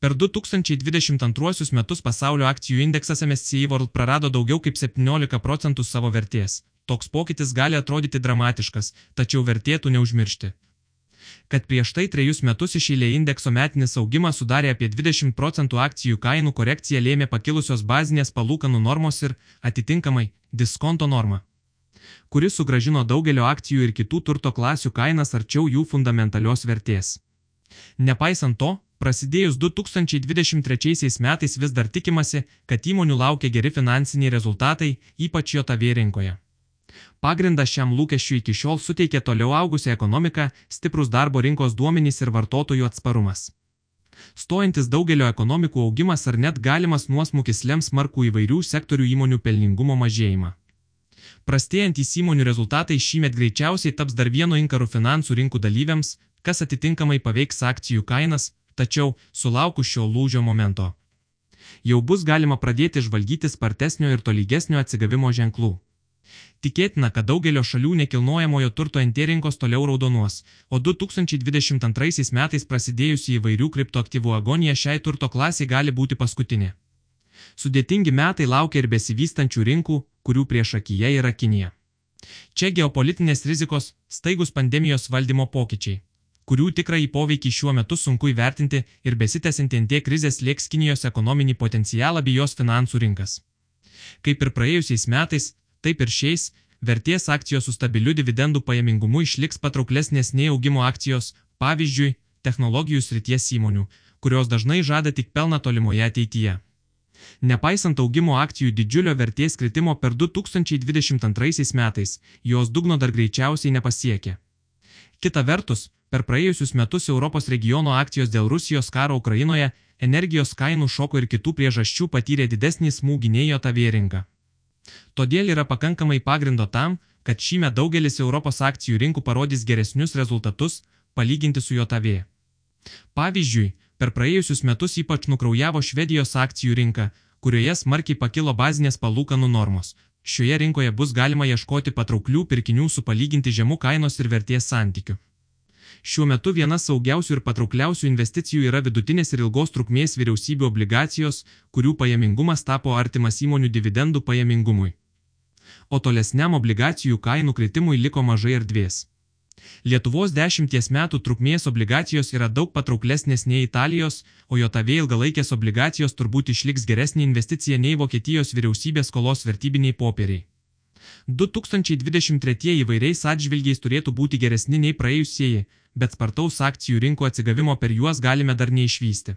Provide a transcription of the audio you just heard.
Per 2022 metus pasaulio akcijų indeksas MSCI World prarado daugiau kaip 17 procentų savo vertės. Toks pokytis gali atrodyti dramatiškas, tačiau vertėtų neužmiršti kad prieš tai trejus metus išėlė indekso metinis augimas sudarė apie 20 procentų akcijų kainų korekcija lėmė pakilusios bazinės palūkanų normos ir, atitinkamai, diskonto norma kuris sugražino daugelio akcijų ir kitų turto klasių kainas arčiau jų fundamentalios vertės. Nepaisant to, prasidėjus 2023 metais vis dar tikimasi, kad įmonių laukia geri finansiniai rezultatai, ypač JOTV rinkoje. Pagrindą šiam lūkesčiu iki šiol suteikė toliau augusi ekonomika, stiprus darbo rinkos duomenys ir vartotojų atsparumas. Stojantis daugelio ekonomikų augimas ar net galimas nuosmukis lems markų įvairių sektorių įmonių pelningumo mažėjimą. Prastėjantys įmonių rezultatai šįmet greičiausiai taps dar vienu inkaru finansų rinkų dalyviams, kas atitinkamai paveiks akcijų kainas, tačiau sulaukus šio lūžio momento. Jau bus galima pradėti žvalgyti spartesnio ir tolygesnio atsigavimo ženklų. Tikėtina, kad daugelio šalių nekilnojamojo turto NT rinkos toliau raudonuos, o 2022 metais prasidėjusi įvairių kriptoaktyvų agonija šiai turto klasiai gali būti paskutinė. Sudėtingi metai laukia ir besivystančių rinkų, kurių prieš akiją yra Kinija. Čia geopolitinės rizikos, staigus pandemijos valdymo pokyčiai, kurių tikrąjį poveikį šiuo metu sunku įvertinti ir besitęsinti NT krizės lieks Kinijos ekonominį potencialą bei jos finansų rinkas. Kaip ir praėjusiais metais, taip ir šiais, vertės akcijos su stabiliu dividendų pajamingumu išliks patrauklesnės nei augimo akcijos, pavyzdžiui, technologijų srities įmonių, kurios dažnai žada tik pelną tolimoje ateityje. Nepaisant augimo akcijų didžiulio vertės kritimo per 2022 metais, jos dugno dar greičiausiai nepasiekė. Kita vertus, per praėjusius metus Europos regiono akcijos dėl Rusijos karo Ukrainoje, energijos kainų šoko ir kitų priežasčių patyrė didesnį smūgį nei jo tavėringa. Todėl yra pakankamai pagrindo tam, kad šįmet daugelis Europos akcijų rinkų parodys geresnius rezultatus, palyginti su JOTV. Pavyzdžiui, per praėjusius metus ypač nukraujavo Švedijos akcijų rinka, kurioje smarkiai pakilo bazinės palūkanų normos. Šioje rinkoje bus galima ieškoti patrauklių pirkinių su palyginti žemų kainos ir vertės santykiu. Šiuo metu viena saugiausių ir patraukliausių investicijų yra vidutinės ir ilgos trukmės vyriausybių obligacijos, kurių pajamingumas tapo artimas įmonių dividendų pajamingumui. O tolesniam obligacijų kainų kritimui liko mažai erdvės. Lietuvos dešimties metų trukmės obligacijos yra daug patrauklesnės nei Italijos, o JOTV ilgalaikės obligacijos turbūt išliks geresnė investicija nei Vokietijos vyriausybės skolos vertybiniai popieriai. 2023 įvairiais atžvilgiais turėtų būti geresni nei praėjusieji, bet spartaus akcijų rinkų atsigavimo per juos galime dar neišvysti.